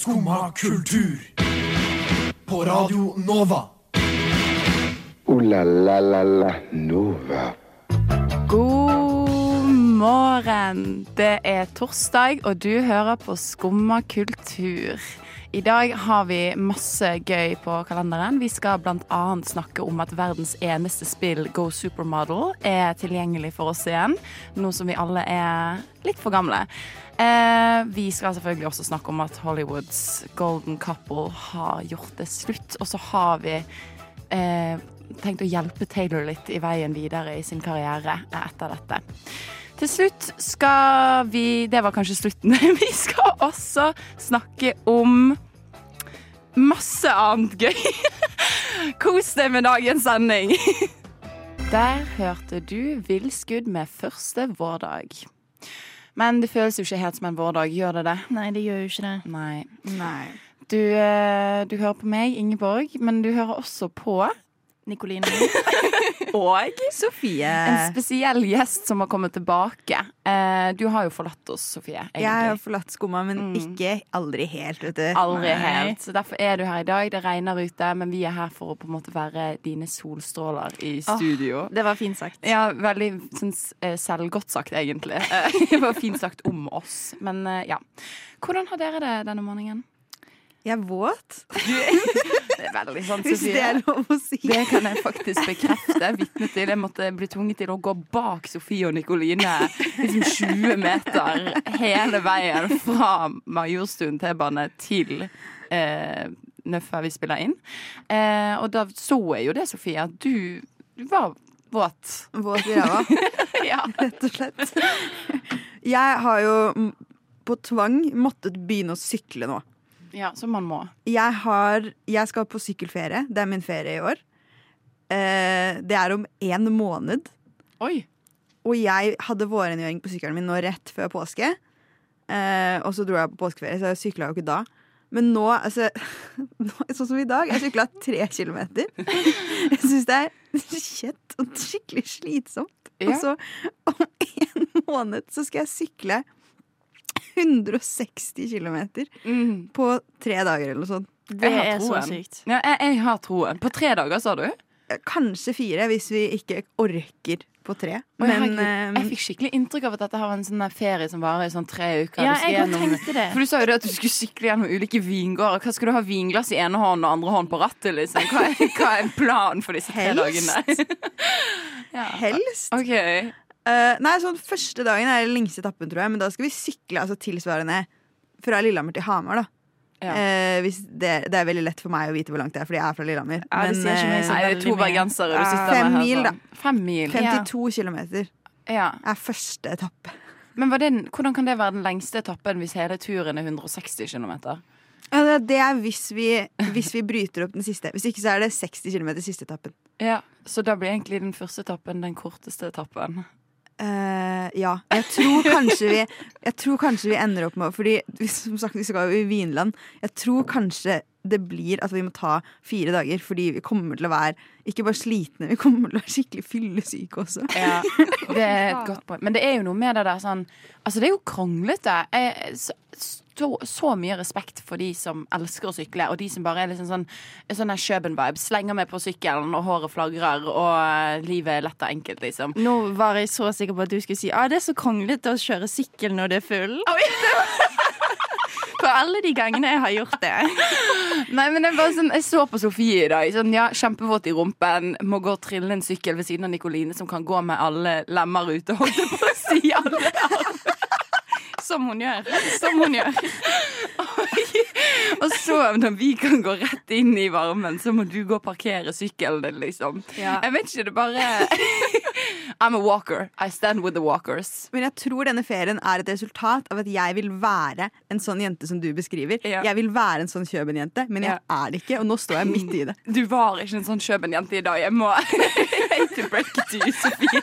Skumma kultur. På Radio Nova. O-la-la-la-la Nova. God morgen. Det er torsdag, og du hører på Skumma kultur. I dag har vi masse gøy på kalenderen. Vi skal bl.a. snakke om at verdens eneste spill, Go Supermodel, er tilgjengelig for oss igjen. Nå som vi alle er litt for gamle. Eh, vi skal selvfølgelig også snakke om at Hollywoods Golden Couple har gjort det slutt. Og så har vi eh, tenkt å hjelpe Taylor litt i veien videre i sin karriere etter dette. Til slutt skal vi Det var kanskje slutten. Vi skal også snakke om masse annet gøy. Kos deg med dagens sending. Der hørte du Villskudd med første vårdag. Men det føles jo ikke helt som en vårdag, gjør det det? Nei, det gjør jo ikke det. Nei. Nei. Du, eh, du hører på meg, Ingeborg, men du hører også på Nikoline. Og Sofie. en spesiell gjest som har kommet tilbake. Eh, du har jo forlatt oss, Sofie. Egentlig. Jeg har forlatt skumma, men ikke aldri helt, vet du. Aldri Nei. helt. Så Derfor er du her i dag. Det regner ute, men vi er her for å på en måte være dine solstråler i studio. Det var fint sagt. Ja, veldig sånn, eh, selvgodt sagt, egentlig. Eh, Det var fint sagt om oss. Men eh, ja. Hvordan har dere det denne morgenen? Jeg er våt, Det er veldig sant, hvis det er lov å si. Det kan jeg faktisk bekrefte. Vitne til. Jeg måtte bli tvunget til å gå bak Sofie og Nikoline liksom 20 meter hele veien fra Majorstuen T-bane til eh, Nøffa vi spiller inn. Eh, og da så jeg jo det, Sofie, at du, du var våt. Våt i ræva, Ja. rett og slett. Jeg har jo på tvang måttet begynne å sykle nå. Ja, som man må. Jeg, har, jeg skal på sykkelferie. Det er min ferie i år. Eh, det er om én måned. Oi. Og jeg hadde vårrengjøring på sykkelen min nå rett før påske. Eh, og så dro jeg på påskeferie, så jeg sykla jo ikke da. Men nå, altså nå, Sånn som i dag. Jeg sykla tre kilometer. Jeg syns det er kjett og skikkelig slitsomt. Ja. Og så om en måned så skal jeg sykle 160 kilometer Mm. på tre dager eller noe sånt. Det er så sykt. Ja, jeg, jeg har troen. På tre dager, sa du? Kanskje fire, hvis vi ikke orker på tre. Men jeg, eh, jeg fikk skikkelig inntrykk av at dette var en sånn ferie som varer i sånn tre uker. Ja, jeg gjennom- tenkte det. For du sa jo det at du skulle sykle gjennom ulike vingårder. Hva Skal du ha vinglass i ene hånd og andre hånd på rattet? Liksom? Hva, er, hva er planen for disse tre Helst. dagene? ja. helst OK. Eh, nei, sånn Første dagen er den lengste etappen, tror jeg. Men da skal vi sykle altså, tilsvarende fra Lillehammer til Hamar. da Ja. Uh, hvis det, det er veldig lett for meg å vite hvor langt det er, fordi jeg er fra Lillehammer. Ja, det sier ikke meg så Nei, det er to bergensere du sitter Fem med her. mil, da. Fem mil. 52 kilometer Ja. er første etappe. Men var det, hvordan kan det være den lengste etappen hvis hele turen er 160 km? Ja, det- det er hvis vi, hvis vi bryter opp den siste. Hvis ikke så er det 60 km siste etappen. Ja, så da blir egentlig den første etappen den korteste etappen. Eh, ja. Jeg tror kanskje vi Jeg tror kanskje vi ender opp med Fordi som sagt, vi skal jo i Vinland. Jeg tror kanskje det blir at vi må ta fire dager, fordi vi kommer til å være ikke bare slitne, vi kommer til å være skikkelig fyllesyke også. Ja, det er et godt poeng. Men det er jo noe med det der sånn Altså, det er jo kronglete. Jeg, så, så, mye respekt for de som elsker å sykle, og de som bare er liksom sånn Sånn Kjøben-vibe. Slenger meg på sykkelen, og håret flagrer, og eh, livet er lett og enkelt, liksom. Nå var jeg så sikker på at du skulle si ah, det er så kronglete å kjøre sykkel når det er full. For alle de gangene jeg har gjort det. Nei, men jeg, bare sånn, jeg så på Sofie i dag. Sånn, ja, Kjempevåt i rumpen. Må gå og trille en sykkel ved siden av Nikoline, som kan gå med alle lemmer ute. Holdt holde på å si alle Som hun gjør. Som hun gjør. Og så, når vi kan gå rett inn i varmen, så må du gå og parkere sykkelen din, liksom. Ja. Jeg vet ikke, det bare I'm a walker. I stand with the walkers. Men jeg tror denne ferien er et resultat av at jeg vil være en sånn jente som du beskriver. Ja. Jeg vil være en sånn Kjøben-jente, men jeg Ja. er det ikke, og nå står jeg midt i det. Du var ikke en sånn Kjøben-jente i dag. Jeg må hate to break it to you, Sofie.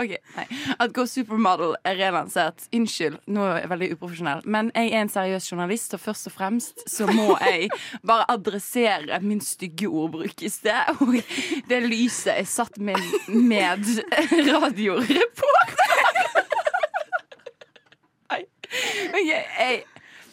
ok, nei. At Go Supermodel er relansert. Unnskyld, nå er jeg veldig uprofesjonell. Men jeg er en seriøs journalist, og først og fremst så må jeg bare adressere min stygge ordbruk i sted. Og det lyset jeg satt min medradioreporter Nei. Ok, jeg,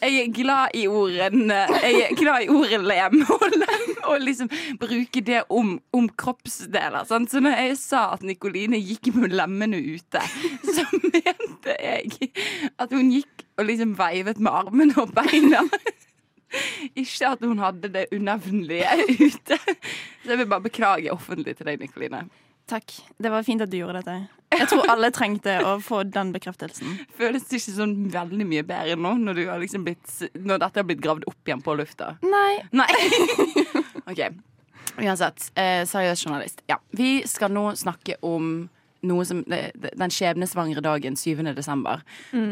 jeg er glad i ordene Jeg er glad i ordet lem og lem og liksom bruke det om, om kroppsdeler. Sant? Så når jeg sa at Nikoline gikk med lemmene ute, så mente jeg at hun gikk og liksom veivet med armene og beina. Ikke at hun hadde det unevnelige ute. Så jeg vil bare beklage offentlig til deg, Nikoline. Takk. Det var fint at du gjorde dette. Jeg tror alle trengte å få den bekreftelsen. Føles det ikke sånn veldig mye bedre nå, når, du har liksom blitt, når dette har blitt gravd opp igjen på lufta? Nei. Nei. OK. Uansett, eh, seriøs journalist. Ja. Vi skal nå snakke om noe som Den skjebnesvangre dagen 7. desember,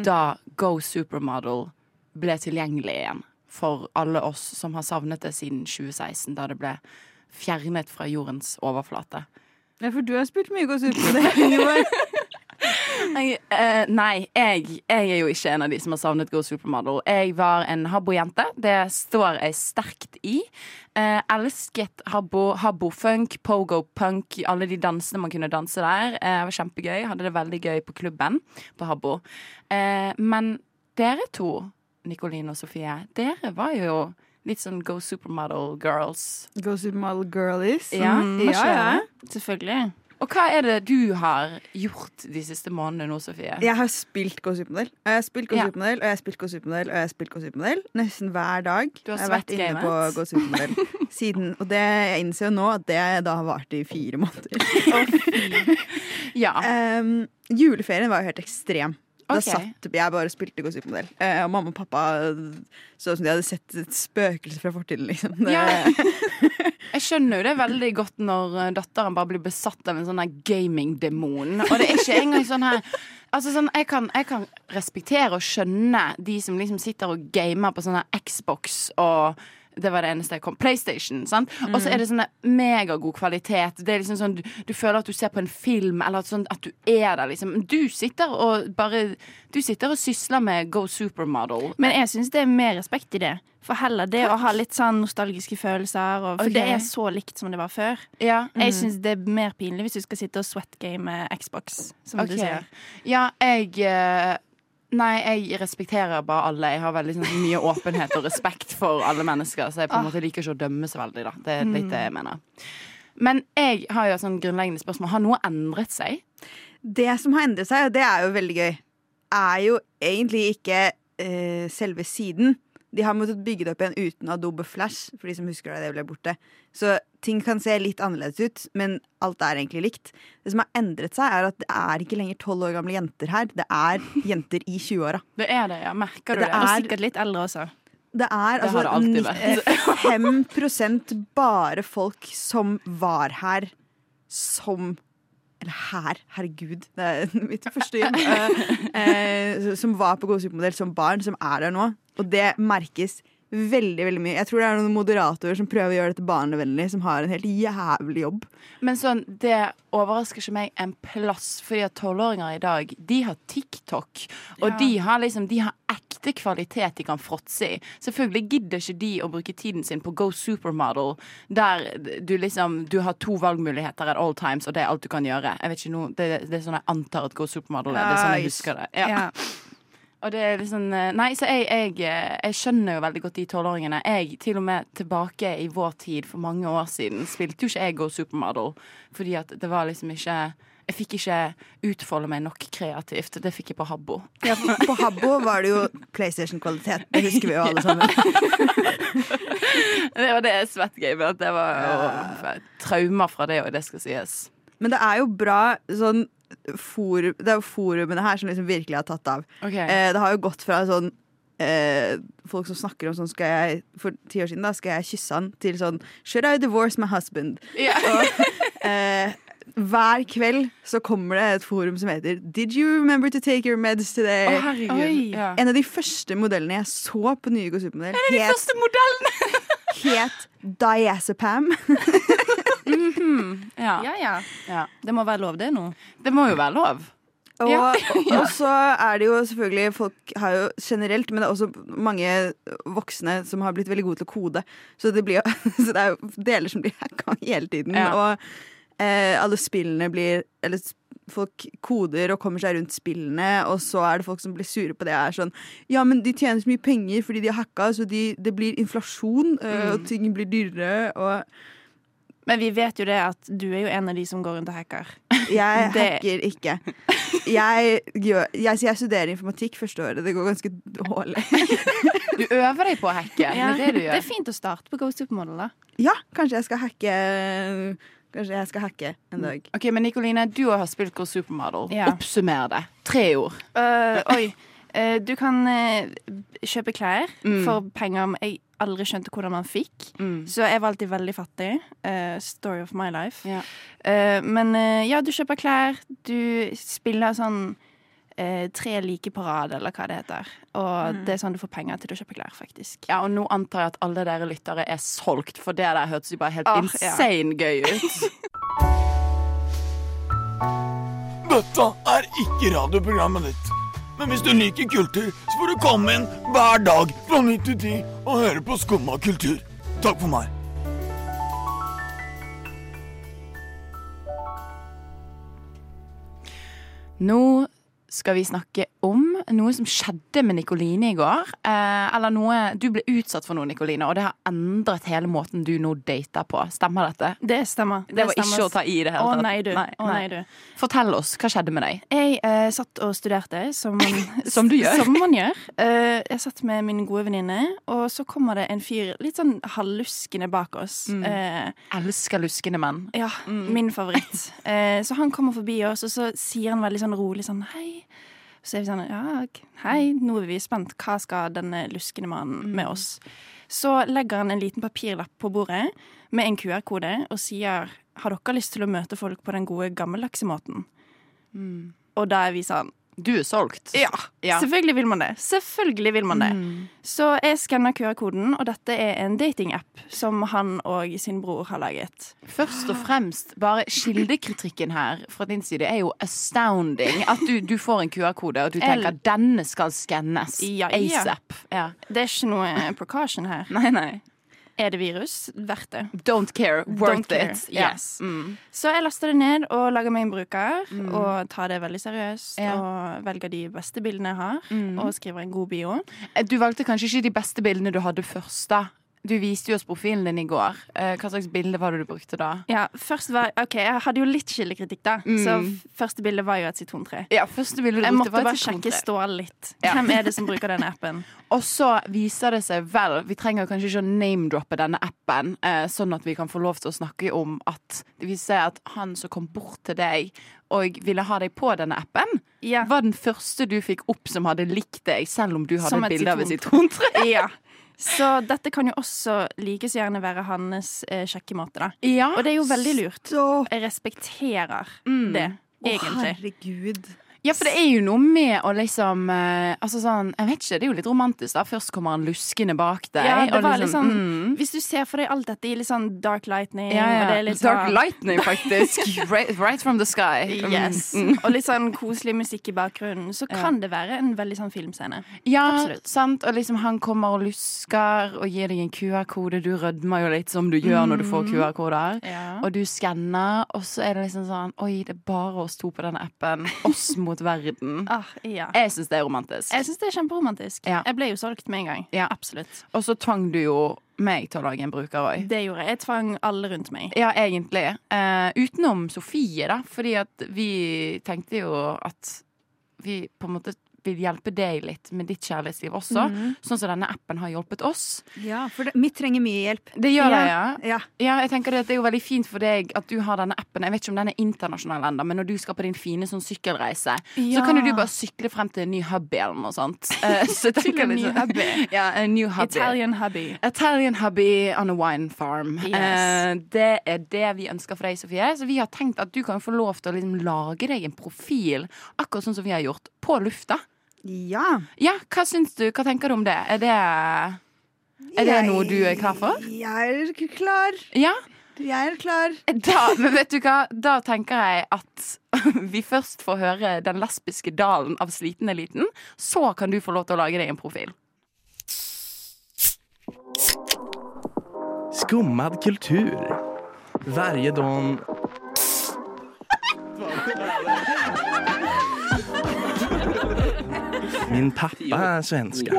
da Go Supermodel ble tilgjengelig igjen for alle oss som har savnet det siden 2016, da det ble fjernet fra jordens overflate. Ja, for du har spilt mye gåsehud på det. Jeg, eh, nei, jeg, jeg er jo ikke en av de som har savnet Go Supermodel. Jeg var en Habbo-jente. Det står jeg sterkt i. Eh, elsket Habbo, Habbo-funk, pogo-punk, alle de dansene man kunne danse der. Eh, det var kjempegøy. Hadde det veldig gøy på klubben på Habbo. Eh, men dere to, Nikoline og Sofie, dere var jo litt sånn Go Supermodel girls. Go Supermodel girlies. Ja, Mm, ja, ja. Selvfølgelig. Og hva er det du har gjort de siste månedene nå, Sofie? Jeg har spilt Go Supermodel, Og jeg har spilt Go ja. Supermodell, og jeg har spilt Go Supermodel, og jeg har spilt Go Supermodel nesten hver dag. Du har jeg har vært inne på Go Supermodel siden. Og det jeg innser jo nå at det da har vart i fire måneder. Ja. Um, juleferien var jo helt ekstrem. Da satt jeg bare og spilte Gå Supermodell. Eh, og mamma og pappa så ut som de hadde sett et spøkelse fra fortiden, liksom. Ja. Jeg skjønner jo det veldig godt når eh, datteren bare blir besatt av en sånn gamingdemon. Og det er ikke engang sånn her Altså sånn, jeg kan, jeg kan respektere og skjønne de som liksom sitter og gamer på sånn her Xbox og det var det eneste jeg kom. PlayStation. sant? Og så er det sånn megagod kvalitet. Det er liksom sånn, du, du føler at du ser på en film, eller at, sånn, at du er der, liksom. Du sitter og bare Du sitter og sysler med Go Supermodel. Men jeg syns det er mer respekt i det. For heller det å ha litt sånn nostalgiske følelser. Og, for okay. det er så likt som det var før. Ja. Jeg syns det er mer pinlig hvis du skal sitte og sweatgame Xbox, som du sier. Ja, jeg eh, Nei, jeg respekterer bare alle. Jeg har veldig sånn, mye åpenhet og respekt for alle mennesker, så jeg på en måte liker ikke å dømme så veldig. da Det er litt det jeg mener. Men jeg har jo sånn grunnleggende spørsmål. Har noe endret seg? det som har endret seg, og det er jo veldig gøy, er jo egentlig ikke uh, selve siden. De har måttet bygge det opp igjen uten Adobe Flash, for de som husker det, det ble borte. Så ting kan se litt annerledes ut, men alt er egentlig likt. Det som har endret seg, er at det er ikke lenger tolv år gamle jenter her. Det er jenter i 20-åra. Det er det, ja. Merker du Det det? Og er- sikkert litt eldre også. Det er Det altså 95 bare folk som var her som Eller her, herregud. Det er mitt første jobb. eh, eh, som var på God supermodell som barn, som er der nå. Og det merkes veldig veldig mye. Jeg tror det er noen moderatorer som prøver å gjøre dette barnevennlig, som har en helt jævlig jobb. Men sånn, det overrasker ikke meg en plass, fordi at tolvåringer i dag, de har TikTok. Og Ja. de har liksom, de har ekte kvalitet de kan fråtse i. Selvfølgelig gidder ikke de å bruke tiden sin på Go Supermodel, der du liksom, du har to valgmuligheter at all times, og det er alt du kan gjøre. Jeg vet ikke noe, det, det er sånn jeg antar at Go Supermodel er. Det er sånn jeg husker det. Ja. Ja. Og det er liksom Nei, så jeg, jeg, eh, jeg skjønner jo veldig godt de tolvåringene. Jeg, til og med tilbake i vår tid for mange år siden, spilte jo ikke jeg Go Supermodel. Fordi at det var liksom ikke Jeg fikk ikke utfolde meg nok kreativt. Det fikk jeg på Habbo. Ja, på Habbo var det jo PlayStation-kvalitet. Det husker vi jo alle sammen. Det var det svettgame. At det var traumer fra det, òg, det skal sies. Men det er jo bra sånn forum, Det er jo forumene her som liksom virkelig har tatt av. Okay. Eh, det har jo gått fra sånn eh, folk som snakker om sånn skal jeg, For ti år siden da skal jeg kysse han, til sånn Should I divorce my husband? Ja. Eh, hver kveld så kommer det et forum som heter Did you remember to take your meds today? Oh, herregud. Oi. Ja. En av de første modellene jeg så på nye Gå supermodell, De het, het Diazepam. Ja. Ja, ja. ja. Det må være lov, det nå. Det må jo være lov. Og, Ja. og så er det jo selvfølgelig Folk har jo generelt, men det er også mange voksne som har blitt veldig gode til å kode. Så det, blir, så det er jo deler som blir hacka hele tiden. Ja. Og eh, alle spillene blir Eller folk koder og kommer seg rundt spillene, og så er det folk som blir sure på det. Er sånn Ja, men de tjener så mye penger fordi de har hacka, så de, det blir inflasjon, mm. og ting blir dyrere, og Men vi vet jo det at du er jo en av de som går rundt og hacker. Jeg Det- hacker ikke. Jeg, gjør, jeg, jeg studerer informatikk første året. Det går ganske dårlig. Du øver deg på å hacke. Ja. Det er det du Det er fint å starte på Go Supermodel, da. Ja, kanskje jeg skal hacke Kanskje jeg skal hacke en dag. Ok, Men Nikoline, du har spilt Go Supermodel. Ja. Oppsummer det. Tre ord. Uh, oi. Uh, du kan uh, kjøpe klær for penger jeg aldri skjønte hvordan man fikk. Så jeg var alltid veldig fattig. Uh, story of my life. Ja. Uh, men uh, ja, du kjøper klær. Du spiller sånn tre like på rad, eller hva det heter. Og det er sånn du får penger til å kjøpe klær, faktisk. Ja, og nå antar jeg at alle dere lyttere er solgt, for det der hørtes jo bare helt ja. insane gøy ut. Dette er ikke radioprogrammet ditt. Men hvis du liker kultur, så får du komme inn hver dag fra 9 til 10 og høre på Skumma kultur. Takk for meg. Nå skal vi snakke om noe som skjedde med Nikoline i går. Eh, eller noe Du ble utsatt for noe, Nikoline, og det har endret hele måten du nå dater på. Stemmer dette? Det stemmer. Det var stemmer. ikke å ta i det hele Å tatt. nei, du. Å nei, du. Fortell oss, hva skjedde med deg? Jeg eh, satt og studerte, som man, Som du gjør. Som man gjør. Eh, jeg satt med min gode venninne, og så kommer det en fyr litt sånn halvluskende bak oss. Mm. Eh, Elsker luskende menn. ja, min favoritt. Eh, så han kommer forbi oss, og så sier han veldig sånn rolig sånn hei. Så er vi sånn ja, hei, nå er vi spent. Hva skal denne luskende mannen med oss? Så legger han en liten papirlapp på bordet med en QR-kode og sier har dere lyst til å møte folk på den gode gammeldagse måten? Og da er vi sånn Du er solgt. ja, Ja. selvfølgelig vil man det. Selvfølgelig vil man det. Mm. Så jeg skanner QR-koden, og dette er en datingapp som han og sin bror har laget. Først og fremst, bare kildekritikken her fra din side er jo astounding. At du, du får en QR-kode, og du tenker at denne skal skannes Ja, ja. asap. Ja. Det er ikke noe precaution her. Nei, nei. Er det virus? Verdt det. Don't care. Worth Don't care. it. Yes. Mm. Så jeg laster det ned og lager meg en bruker, og tar det veldig seriøst. Yeah. Og velger de beste bildene jeg har, og skriver en god bio. Eh, Du valgte kanskje ikke de beste bildene du hadde først, da. Du viste jo oss profilen din i går. Eh, Hva slags bilde var det du brukte da? Ja, først var, ok, Jeg hadde jo litt kildekritikk, da. Så Mm. Så første bilde var jo et sitrontre. Ja, første bilde du Jeg måtte bare sjekke stål litt. Ja. Hvem er det som bruker denne appen? Og så viser det seg vel Vi trenger kanskje ikke å name-droppe denne appen, eh, sånn at vi kan få lov til å snakke om at det viser seg at han som kom bort til deg og ville ha deg på denne appen, Ja. var den første du fikk opp som hadde likt deg, selv om du hadde et et bilde av et sitrontre. ja. Så dette kan jo også like så gjerne være hans eh, sjekkemåte, da. Ja, Og det er jo veldig lurt. Så Jeg respekterer Mm. det, Å, herregud. Ja, for det er jo noe med å liksom eh, Altså sånn, jeg vet ikke, det er jo litt romantisk, da. Først kommer han luskende bak deg. Ja, det var liksom, sånn mm. Hvis du ser for deg alt dette i litt sånn dark lightning ja, ja. litt Dark sånn lightning, faktisk. right, right from the sky. Mm, Yes. mm. Og litt sånn koselig musikk i bakgrunnen, så kan det være en veldig sånn filmscene. Ja, Absolutt. sant. Og liksom han kommer og lusker og gir deg en QR-kode. Du rødmer jo litt som du gjør når du får QR-koder. Ja. Og du skanner, og så er det liksom sånn Oi, det er bare oss to på denne appen. Oss mot verden. Ah, ja. Jeg syns det er romantisk. Jeg syns det er kjemperomantisk. Ja. Jeg ble jo solgt med en gang. Ja. Absolutt. Og så tvang du jo meg til å lage en bruker òg. Det gjorde jeg. Jeg tvang alle rundt meg. Ja, egentlig. Uh, utenom Sofie, da. Fordi at vi tenkte jo at vi på en måte vil hjelpe deg litt med ditt kjærlighetsliv også. Mhm. Sånn som denne appen har hjulpet oss. Ja, for det, mitt trenger mye hjelp. Det gjør det, Ja. ja. Ja. Ja, jeg tenker det, er jo veldig fint for deg at du har denne appen. Jeg vet ikke om den er internasjonal ennå, men når du skal på din fine sånn sykkelreise, så kan jo du bare sykle frem til en ny hubby eller noe sånt. Eh, så Til tenker en ny liksom- hubby. Ja, en new hubby. Italian hubby. Italian hubby on a wine farm. Yes. Eh, det er det vi ønsker for deg, Sofie. Så vi har tenkt at du kan få lov til å liksom lage deg en profil, akkurat sånn som vi har gjort, på lufta. Ja. Ja, hva syns du? Hva tenker du om det? Er det, er det noe du er klar for? Jeg er klar. Ja? Jeg er klar. Da, men vet du hva? Da tenker jeg at vi først får høre den lesbiske dalen av Sliten-eliten. Så kan du få lov til å lage deg en profil. Skummad kultur. Varje dag... Min pappa er svenske.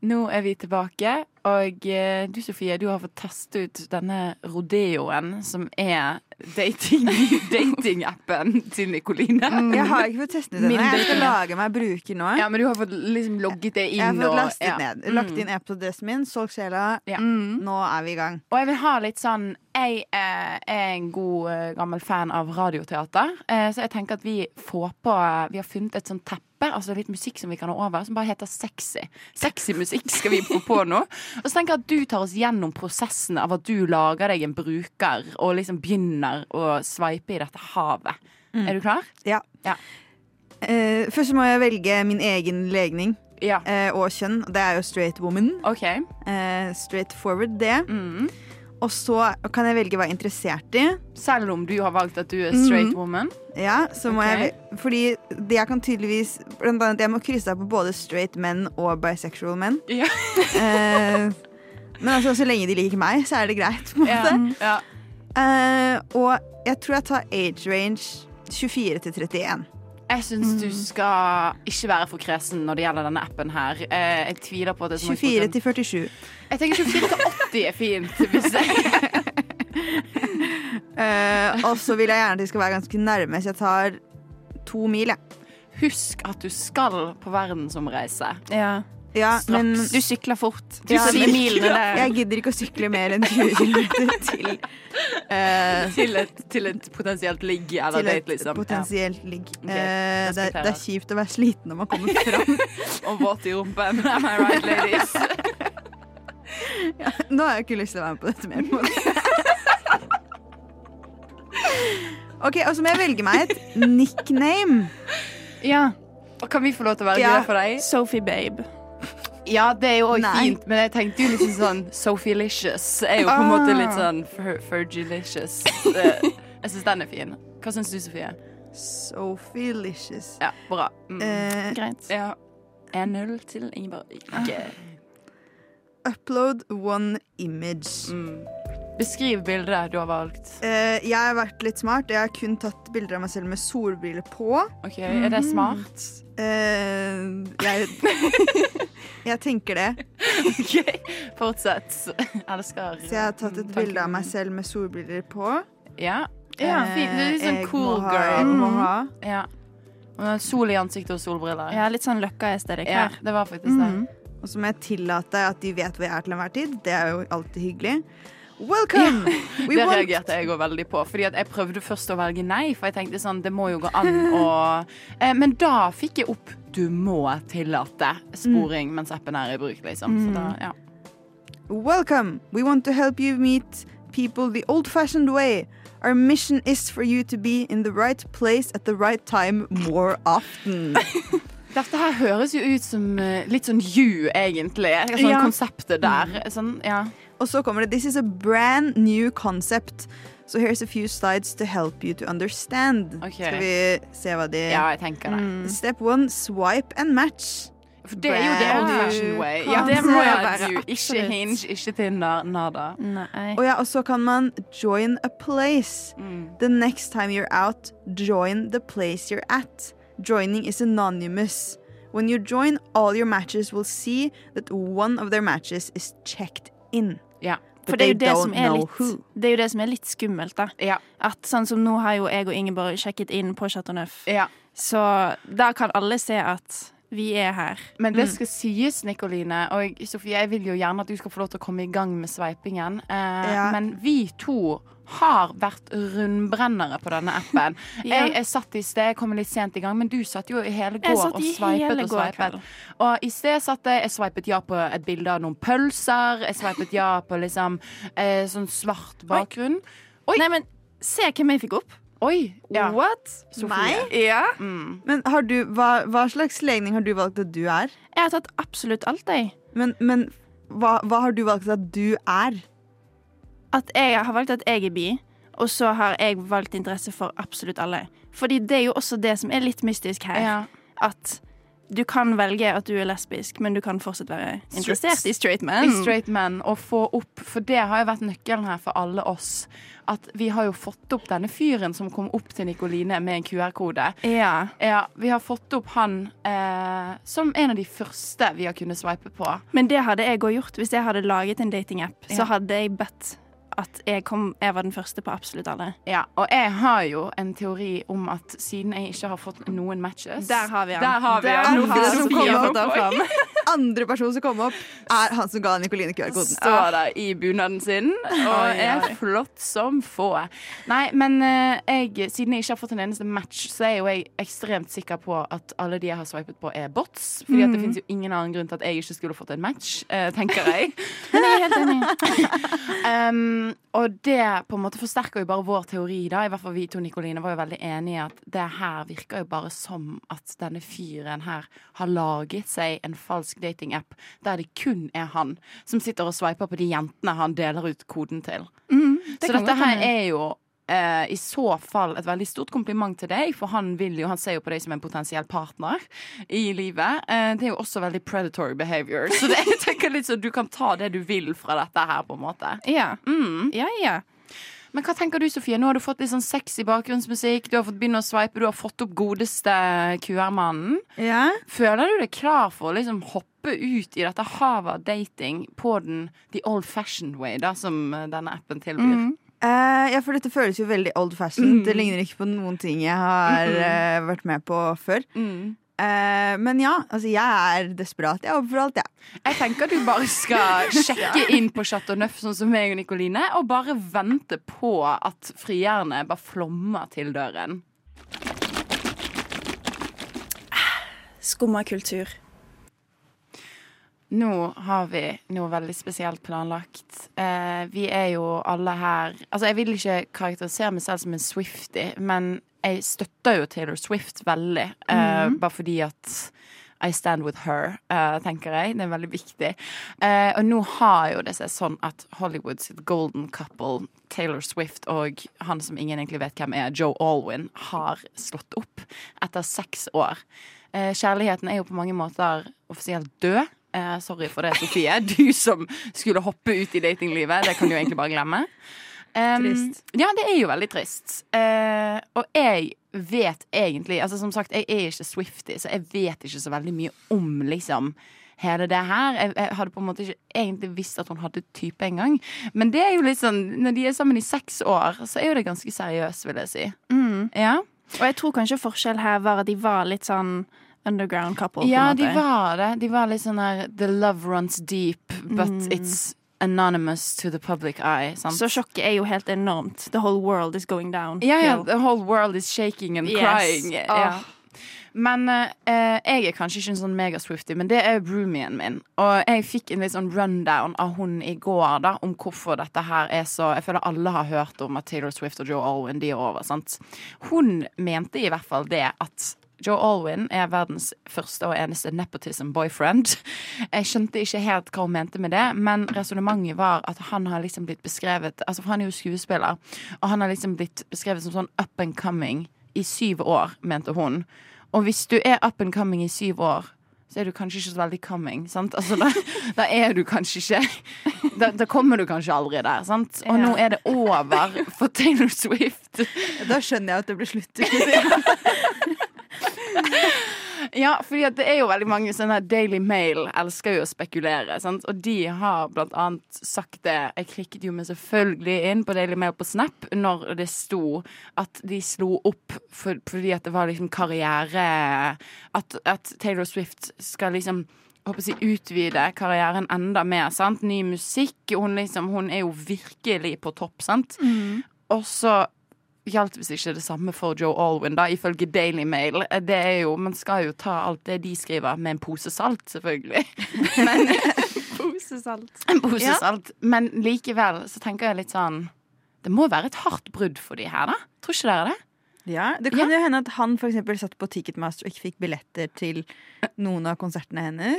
Nå er vi tilbake, og eh, du Sofie, du har fått teste ut denne rodeoen, som er dating- datingappen til Nikoline. Jeg har ikke fått testet Min. Jeg skal dating. lage meg bruker nå. Ja, men du har fått liksom logget det inn. Jeg har fått og- ja. ned. Lagt inn e-postadressen min, solgt sjela. Ja. Nå er vi i gang. Og jeg vil ha litt sånn Jeg er en god eh, gammel fan av radioteater, eh, så jeg tenker at vi får på Vi har funnet et sånt teppe, altså litt musikk som vi kan ha over, som bare heter Sexy. Sexy musikk skal vi få på nå. Og så tenker jeg at du tar oss gjennom prosessen av at du lager deg en bruker, og liksom begynner å sveipe i dette havet. Er du klar? Ja. Ja. Uh, først må jeg velge min egen legning Ja. Uh, og kjønn. Det er jo straight woman. Okay. Uh, straight forward, det. Mm. Og så kan jeg velge hva jeg er interessert i. Selv om du har valgt at du er straight woman. Ja, så må okay. jeg Fordi det jeg kan tydeligvis Blant annet jeg må krysse av på både straight menn og bisexual menn. Ja. Eh, men altså, så lenge de liker meg, så er det greit. På en måte. ja. Eh, og jeg tror jeg tar age range 24 til 31. Jeg syns du skal ikke være for kresen når det gjelder denne appen her. Eh, Jeg tviler på at det er så mange 24 som- til 47. Jeg tenker 24 til 80 er fint. Eh, og så vil jeg gjerne at de skal være ganske nærme, så jeg tar to mil, jeg. Husk at du skal på verdensomreise. Ja. Ja, Straks. men Du sykler fort. Du Ja, milene der. jeg gidder ikke å sykle mer enn 20 km til, uh, Til et, til et potensielt ligg eller til et date, liksom. potensielt ligg. Okay, uh, det, er- det er kjipt å være sliten når man kommer fram. Og våt i rumpen. Am I right, ladies? Nå har jeg ikke lyst til å være med på dette mer. på. OK, og så må jeg velge meg et nickname. Ja. Og kan vi få lov til å velge Ja. det for deg? Sophie Babe. Ja, det er jo òg Nei. fint, men jeg tenkte jo liksom sånn Sophie-licious er jo på en måte litt sånn fer- Fergilicious. Eh, Jeg syns den er fin. Hva syns du, Sofie? Sophie Licious. Ja, bra. Mm. Eh, Greit. Ja. 1-0 til Ingeborg. Ikke. Upload one image. Mm. Beskriv bildet du har valgt. Eh, jeg har vært litt smart. Jeg har kun tatt bilder av meg selv med solbriller på. Ok, Er det smart? Eh, jeg, jeg tenker det. Ok, Fortsett. Elsker Så jeg har tatt et bilde av meg selv med solbriller på. Ja, ja fint. Du er litt sånn Eh, cool må ha, girl. Må ha. Ja. Sol i ansiktet og solbriller. Ja, litt sånn løkka-estetikk Ja, det var faktisk det. Og så må jeg tillate at de vet hvor jeg er til enhver tid. Det er jo alltid hyggelig. Welcome! We det reagerte jeg òg veldig på. Fordi jeg prøvde først å velge nei, for jeg tenkte sånn, det må jo gå an å eh, Men da fikk jeg opp 'du må tillate' sporing mens appen er i bruk, liksom. Så da, ja. Welcome! We want to help you meet people the old fashioned way. Our mission is for you to be in the right place at the right time more often. Dette her høres jo ut som eh, litt sånn you, egentlig. Sånn Ja. konseptet der. Sånn, ja. Og så kommer det This is a brand new concept. So here's a few slides to help you to understand. Okay. Skal vi se hva de ja, jeg tenker det. Step one, swipe and match. For det er jo det old fashion way. Ja, det må jeg bare. Ikke absolutt. Hinge, ikke Tinder, nada. Og ja, og så kan man join a place. Mm. The next time you're out, join the place you're at. Joining is anonymous. When you join, all your matches will see that one of their matches is checked in. Ja. But For det er jo det som er litt. Det er jo det som er litt skummelt, da. Ja. At sånn som nå har jo jeg og Ingeborg sjekket inn på Chateau Neuf ja. Så da kan alle se at vi er her. Men det skal sies, Nikoline, og Sofie, jeg vil jo gjerne at du skal få lov til å komme i gang med sveipingen. Eh, Ja. Men vi to har vært rundbrennere på denne appen. Ja. jeg, jeg satt i sted, jeg kom litt sent i gang, men du satt jo i hele går og sveipet og sveipet. Og i sted satt jeg, jeg sveipet ja på et bilde av noen pølser, jeg sveipet ja på liksom eh, sånn svart bakgrunn. Nei, men se hvem jeg fikk opp. Oi! Ja. What? Sofie. Ja. Mm. Men har du, hva, hva slags legning har du valgt at du er? Jeg har tatt absolutt alt, jeg. Men, men hva, hva har du valgt at du er? At jeg har valgt at jeg er bi, og så har jeg valgt interesse for absolutt alle. Fordi det er jo også det som er litt mystisk her. Ja. At du kan velge at du er lesbisk, men du kan fortsatt være interessert i straight men. i straight men og få opp For det har jo vært nøkkelen her for alle oss. At vi har jo fått opp denne fyren som kom opp til Nikoline med en QR-kode. Ja. Ja, Vi har fått opp han eh, som en av de første vi har kunnet sveipe på. Men det hadde jeg òg gjort. Hvis jeg hadde laget en datingapp, Ja. så hadde jeg bedt at jeg, kom, jeg var den første på absolutt alle. Ja, Og jeg har jo en teori om at siden jeg ikke har fått noen matches Der har vi han. Der har vi Der han. har vi han Andre person som kom opp, er han som ga Nikoline QR-koden. Står der i bunaden sin og er flott som få. Nei, men eh, jeg, siden jeg ikke har fått en eneste match, så er jo jeg ekstremt sikker på at alle de jeg har swipet på, er bots. Fordi at det finnes jo ingen annen grunn til at jeg ikke skulle fått en match, eh, tenker jeg. Men jeg er helt enig. Um, og det på en måte forsterker jo bare vår teori, da. I hvert fall vi to, Nikoline, var jo veldig enige i at det her virker jo bare som at denne fyren her har laget seg en falsk datingapp der det kun er han som sitter og sveiper på de jentene han deler ut koden til. Så dette her er jo Uh, i så fall et veldig stort kompliment til deg, for han vil jo, han ser jo på deg som en potensiell partner i livet. Uh, det er jo også veldig predatory behavior, så det, jeg tenker litt så du kan ta det du vil fra dette her, på en måte. Ja. Mm. ja, ja. Men hva tenker du, Sofie? Nå har du fått litt sånn sexy bakgrunnsmusikk, du har fått begynne å sveipe, du har fått opp godeste QR-mannen. Ja. Føler du deg klar for å liksom hoppe ut i dette havet av dating på den the old fashioned way, da, som eh, denne appen tilbyr? Eh, ja, for dette føles jo veldig old fashioned. Det ligner ikke på noen ting jeg har uh, vært med på før. Mm. Eh, men ja, altså jeg er desperat. Jeg er oppe for alt, jeg. Jeg tenker du bare skal sjekke inn på Chateau Neuf, sånn som meg og Nikoline, og bare vente på at frierne bare flommer til døren. Skumma kultur. Nå har vi noe veldig spesielt planlagt. Eh, vi er jo alle her Altså, jeg vil ikke karakterisere meg selv som en Swifty, men jeg støtter jo Taylor Swift veldig. Eh, Bare fordi at I stand with her, uh, tenker jeg. Det er veldig viktig. Uh, og nå har jo det seg sånn at Hollywoods golden couple, Taylor Swift og han som ingen egentlig vet hvem er, Joe Alwyn, har slått opp etter seks år. Uh, kjærligheten er jo på mange måter offisielt død. Sorry for det, Sofie. Du som skulle hoppe ut i datinglivet. Det kan du egentlig bare glemme. Um, Trist. Ja, det er jo veldig trist. Uh, og jeg vet egentlig Altså Som sagt, jeg er ikke Swifty, så jeg vet ikke så veldig mye om liksom hele det her. Jeg, jeg hadde på en måte ikke egentlig visst at hun hadde type engang. Men det er jo litt sånn når de er sammen i seks år, så er jo det ganske seriøst, vil jeg si. Mm. Ja, Og jeg tror kanskje forskjell her var at de var litt sånn underground couple. på ja de var det. De var litt sånn her The love runs deep, but Mm. it's anonymous to the public eye. Sant? Så sjokket er jo helt enormt. The whole world is going down. Ja, Hill. the whole world is shaking and Yes. crying. Ja. Åh. Men eh, jeg er kanskje ikke en sånn mega-swifty, men det er roomien min. Og jeg fikk en litt sånn rundown av hun i går da, om hvorfor dette her er så Jeg føler alle har hørt om at Taylor Swift og Joe Alwyn de er over. sant? Hun mente i hvert fall det at Joe Alwyn er verdens første og eneste nepotism boyfriend. Jeg skjønte ikke helt hva hun mente med det, men resonnementet var at han har liksom blitt beskrevet Altså For han er jo skuespiller, og han har liksom blitt beskrevet som sånn up and coming i syv år, mente hun. Og hvis du er up and coming i syv år, så er du kanskje ikke så veldig coming. sant? Altså, da, da er du kanskje ikke da, da kommer du kanskje aldri der. sant? Og nå er det over for Taylor Swift. Da skjønner jeg at det blir slutt. Ja, at det er jo veldig mange sånne Daily Mail elsker jo å spekulere, sant? og de har blant annet sagt det. Jeg klikket jo meg selvfølgelig inn på Daily Mail på Snap når det sto at de slo opp for, fordi at det var liksom karriere At, at Taylor Swift skal liksom håper si, utvide karrieren enda mer. sant? Ny musikk. Hun, liksom, hun er jo virkelig på topp, sant? Og så gjaldt visst ikke det samme for Joe Alwyn, da, ifølge Daily Mail. Det er jo, Man skal jo ta alt det de skriver, med en pose salt, selvfølgelig. Men, Posesalt. en pose Ja. salt. Men likevel så tenker jeg litt sånn Det må være et hardt brudd for de her, da? Tror ikke dere det? Ja, Det kan jo hende at han for satt på Ticketmaster og ikke fikk billetter til noen av konsertene hennes.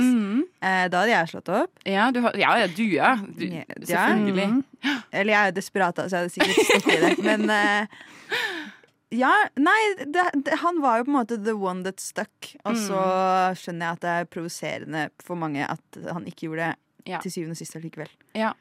Eh, da hadde jeg slått opp. Ja, du har, ja, ja, du, ja. Du, Ja, selvfølgelig. Eller jeg er jo desperat, så jeg hadde sikkert stått i det. Men eh, ja, nei, det, det, han var jo på en måte the one that stuck. Og så skjønner jeg at det er provoserende for mange at han ikke gjorde det Ja. til syvende og sist allikevel. Ja.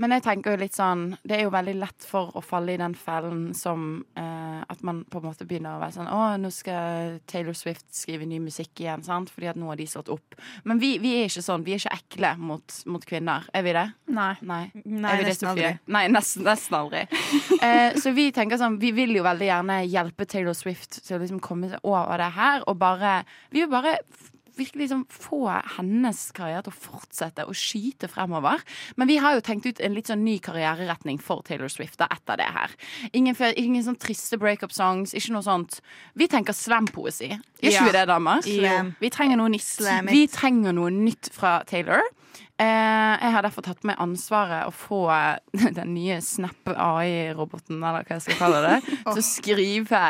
Men jeg tenker jo litt sånn Det er jo veldig lett for å falle i den fellen som eh, at man på en måte begynner å være sånn Å, nå skal Taylor Swift skrive ny musikk igjen, sant? Fordi at nå har de slått opp. Men vi, vi er ikke sånn. Vi er ikke ekle mot, mot kvinner. Er vi det? Nei. Nei. Nei, det, nesten Sofie? aldri. Nei, nesten, nesten aldri. eh, så vi tenker sånn Vi vil jo veldig gjerne hjelpe Taylor Swift til å liksom komme over det her, og bare Vi vil bare virkelig liksom få hennes karriere til å fortsette å skyte fremover. Men vi har jo tenkt ut en litt sånn ny karriereretning for Taylor Swift da, etter det her. Ingen, ingen sånn triste breakup-songs, ikke noe sånt. Vi tenker slam-poesi. Gjør ikke Ja. vi det, damer? Slam. Vi trenger noe nytt. Vi trenger noe nytt fra Taylor. Eh, jeg har derfor tatt med ansvaret å få den nye Snap AI-roboten, eller hva jeg skal kalle det, til å skrive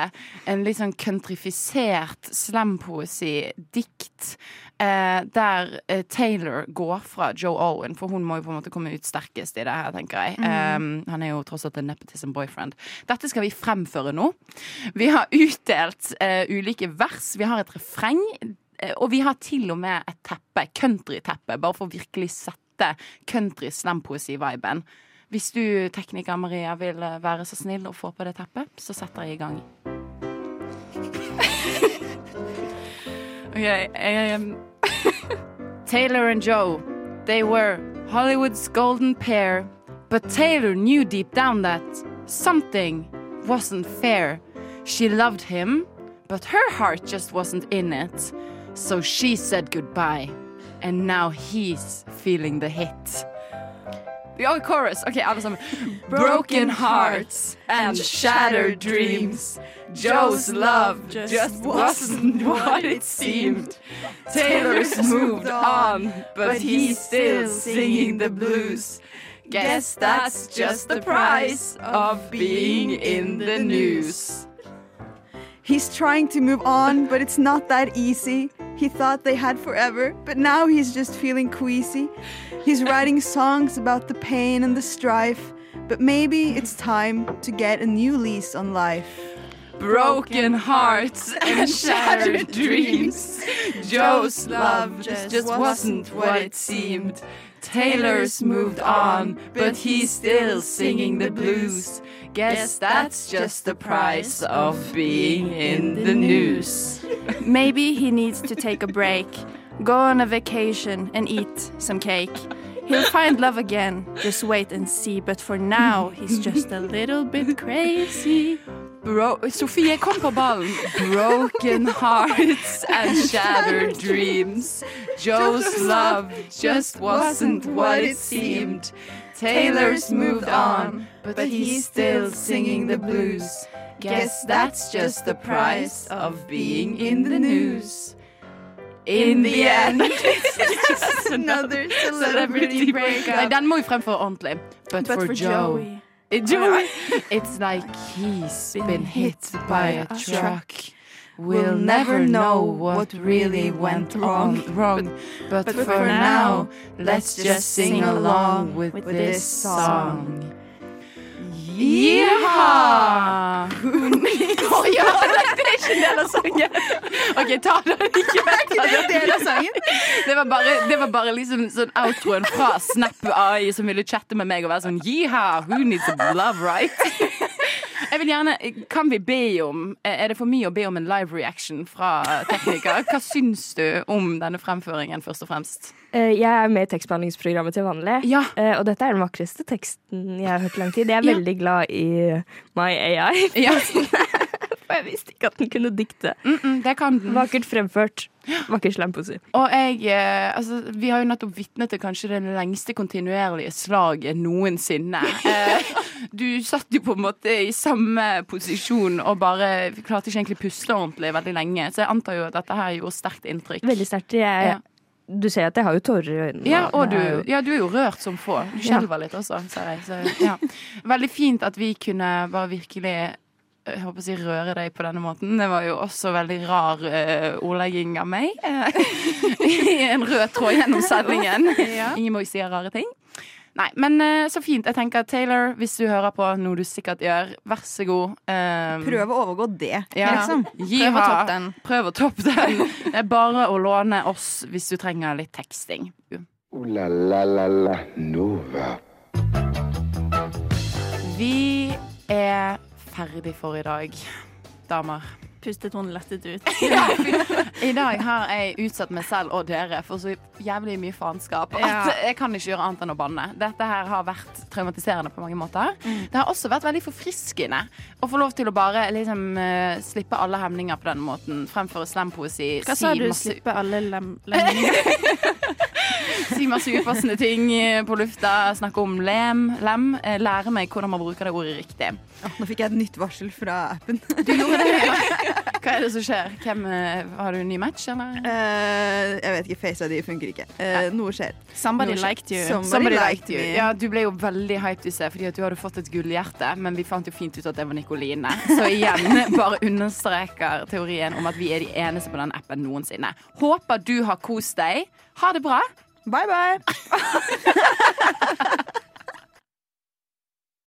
en litt sånn countrifisert slampoesi-dikt. Eh, der eh, Taylor går fra Joe Owen, for hun må jo på en måte komme ut sterkest i det her, tenker jeg. Eh, han er jo tross alt en nepotism boyfriend. Dette skal vi fremføre nå. Vi har utdelt ulike vers. Vi har et refreng. Eh, Og vi har til og med et teppe, countryteppe, bare for å virkelig sette country slampoesi-viben. Hvis du, tekniker Maria, vil eh, være så snill å få på det teppet, så setter jeg i gang. OK. Um, Taylor and Joe, they were Hollywood's golden pair, but Taylor knew deep down that something wasn't fair. She loved him, but her heart just wasn't in it. So she said goodbye, and now he's feeling the hit. Vi har chorus. OK, alle sammen. Broken hearts and shattered dreams. Joe's love just wasn't what it seemed. Taylor's moved on, but he's still singing the blues. Guess that's just the price of being in the news. He's trying to move on, but it's not that easy. He thought they had forever, but now he's just feeling queasy. He's writing songs about the pain and the strife, but maybe it's time to get a new lease on life. Broken hearts and shattered dreams. Joe's love just, wasn't what it seemed. Taylor's moved on, but he's still singing the blues. Guess that's just the price of being in the news. Maybe he needs to take a break, go on a vacation and eat some cake. He'll find love again, just wait and see. But for now, he's just a little bit crazy. Bro Sofie, kom på ballen. Broken hearts and shattered dreams. Joe's love just wasn't what it seemed. Taylor's moved on, but he's still singing the blues. Guess that's just the price of being in the news. In the end, it's just another celebrity breakup. Nei, den må vi fremføre ordentlig. But, But for, for Joe. Joey. Joey. It's like he's been hit by a truck. We'll never know what really went wrong, wrong. But, for now, let's just sing along with, this song. Yeehaw! Å ja, det er ikke en del av sangen. OK, ta den. Ikke vent. ta den. Del av sangen. Det var bare, det var bare liksom sånn outroen fra Snap AI som ville chatte med meg og være sånn Jiha, who needs love, right? Jeg vil gjerne, Kan vi be om Er det for mye å be om en live reaction fra tekniker? Hva syns du om denne fremføringen, først og fremst? Eh, Jeg er med i tekstbehandlingsprogrammet til vanlig, Ja. eh, og dette er den vakreste teksten jeg har hørt i lang tid. Jeg er veldig glad i My AI, Ja, for jeg visste ikke at den kunne dikte. mm -mm, det kan den. Vakkert fremført. Vakker slampoesi. Og jeg eh, Altså, vi har jo nettopp vitne til kanskje det lengste kontinuerlige slaget noensinne. Eh, du satt jo på en måte i samme posisjon og bare klarte ikke egentlig puste ordentlig veldig lenge, så jeg antar jo at dette her gjorde sterkt inntrykk. Veldig sterkt. Jeg, Du ser at jeg har jo tårer i øynene. Ja, og du, jo- ja, du er jo rørt som få. Du skjelver litt også, ser jeg. Så, ja. Veldig fint at vi kunne bare virkelig jeg håper å si røre deg på denne måten. Det var jo også veldig rar uh, ordlegging av meg. eh, I en rød tråd gjennom sendingen. Ingen må jo si rare ting. Nei, men uh, så fint. Jeg tenker Taylor, hvis du hører på, noe du sikkert gjør, vær så god. Um, Prøv å overgå det, ja. liksom. Gi Prøv å toppe den. Prøv å toppe den. Det er bare å låne oss hvis du trenger litt teksting. Uh, la la la la Nova. Vi er ferdig for i dag, damer. Pustet hun lettet ut. I dag har jeg utsatt meg selv og dere for så jævlig mye faenskap Ja. at jeg kan ikke gjøre annet enn å banne. Dette her har vært traumatiserende på mange måter. Det har også vært veldig forfriskende å få lov til å bare liksom uh, slippe alle hemninger på den måten. Fremføre slampoesi, Hva si sa du? masse Slippe alle lem lemninger? Si masse upassende ting eh, på lufta, snakke om lem, lem. eh, Lære meg hvordan man bruker det ordet riktig. Nå fikk jeg et nytt varsel fra appen. Du gjorde det, ja. Hva er det som skjer? Hvem, eh, har du en ny match, eller? Uh, jeg vet ikke, Face ID funker ikke. Uh, noe skjer. Somebody Noe liked you. Somebody Somebody liked you. Ja, du ble jo veldig hyped i seg fordi at du hadde fått et gullhjerte, men vi fant jo fint ut at det var Nikoline. Så igjen, bare understreker teorien om at vi er de eneste på den appen noensinne. Håper du har kost deg. Ha det bra. Bye, bye!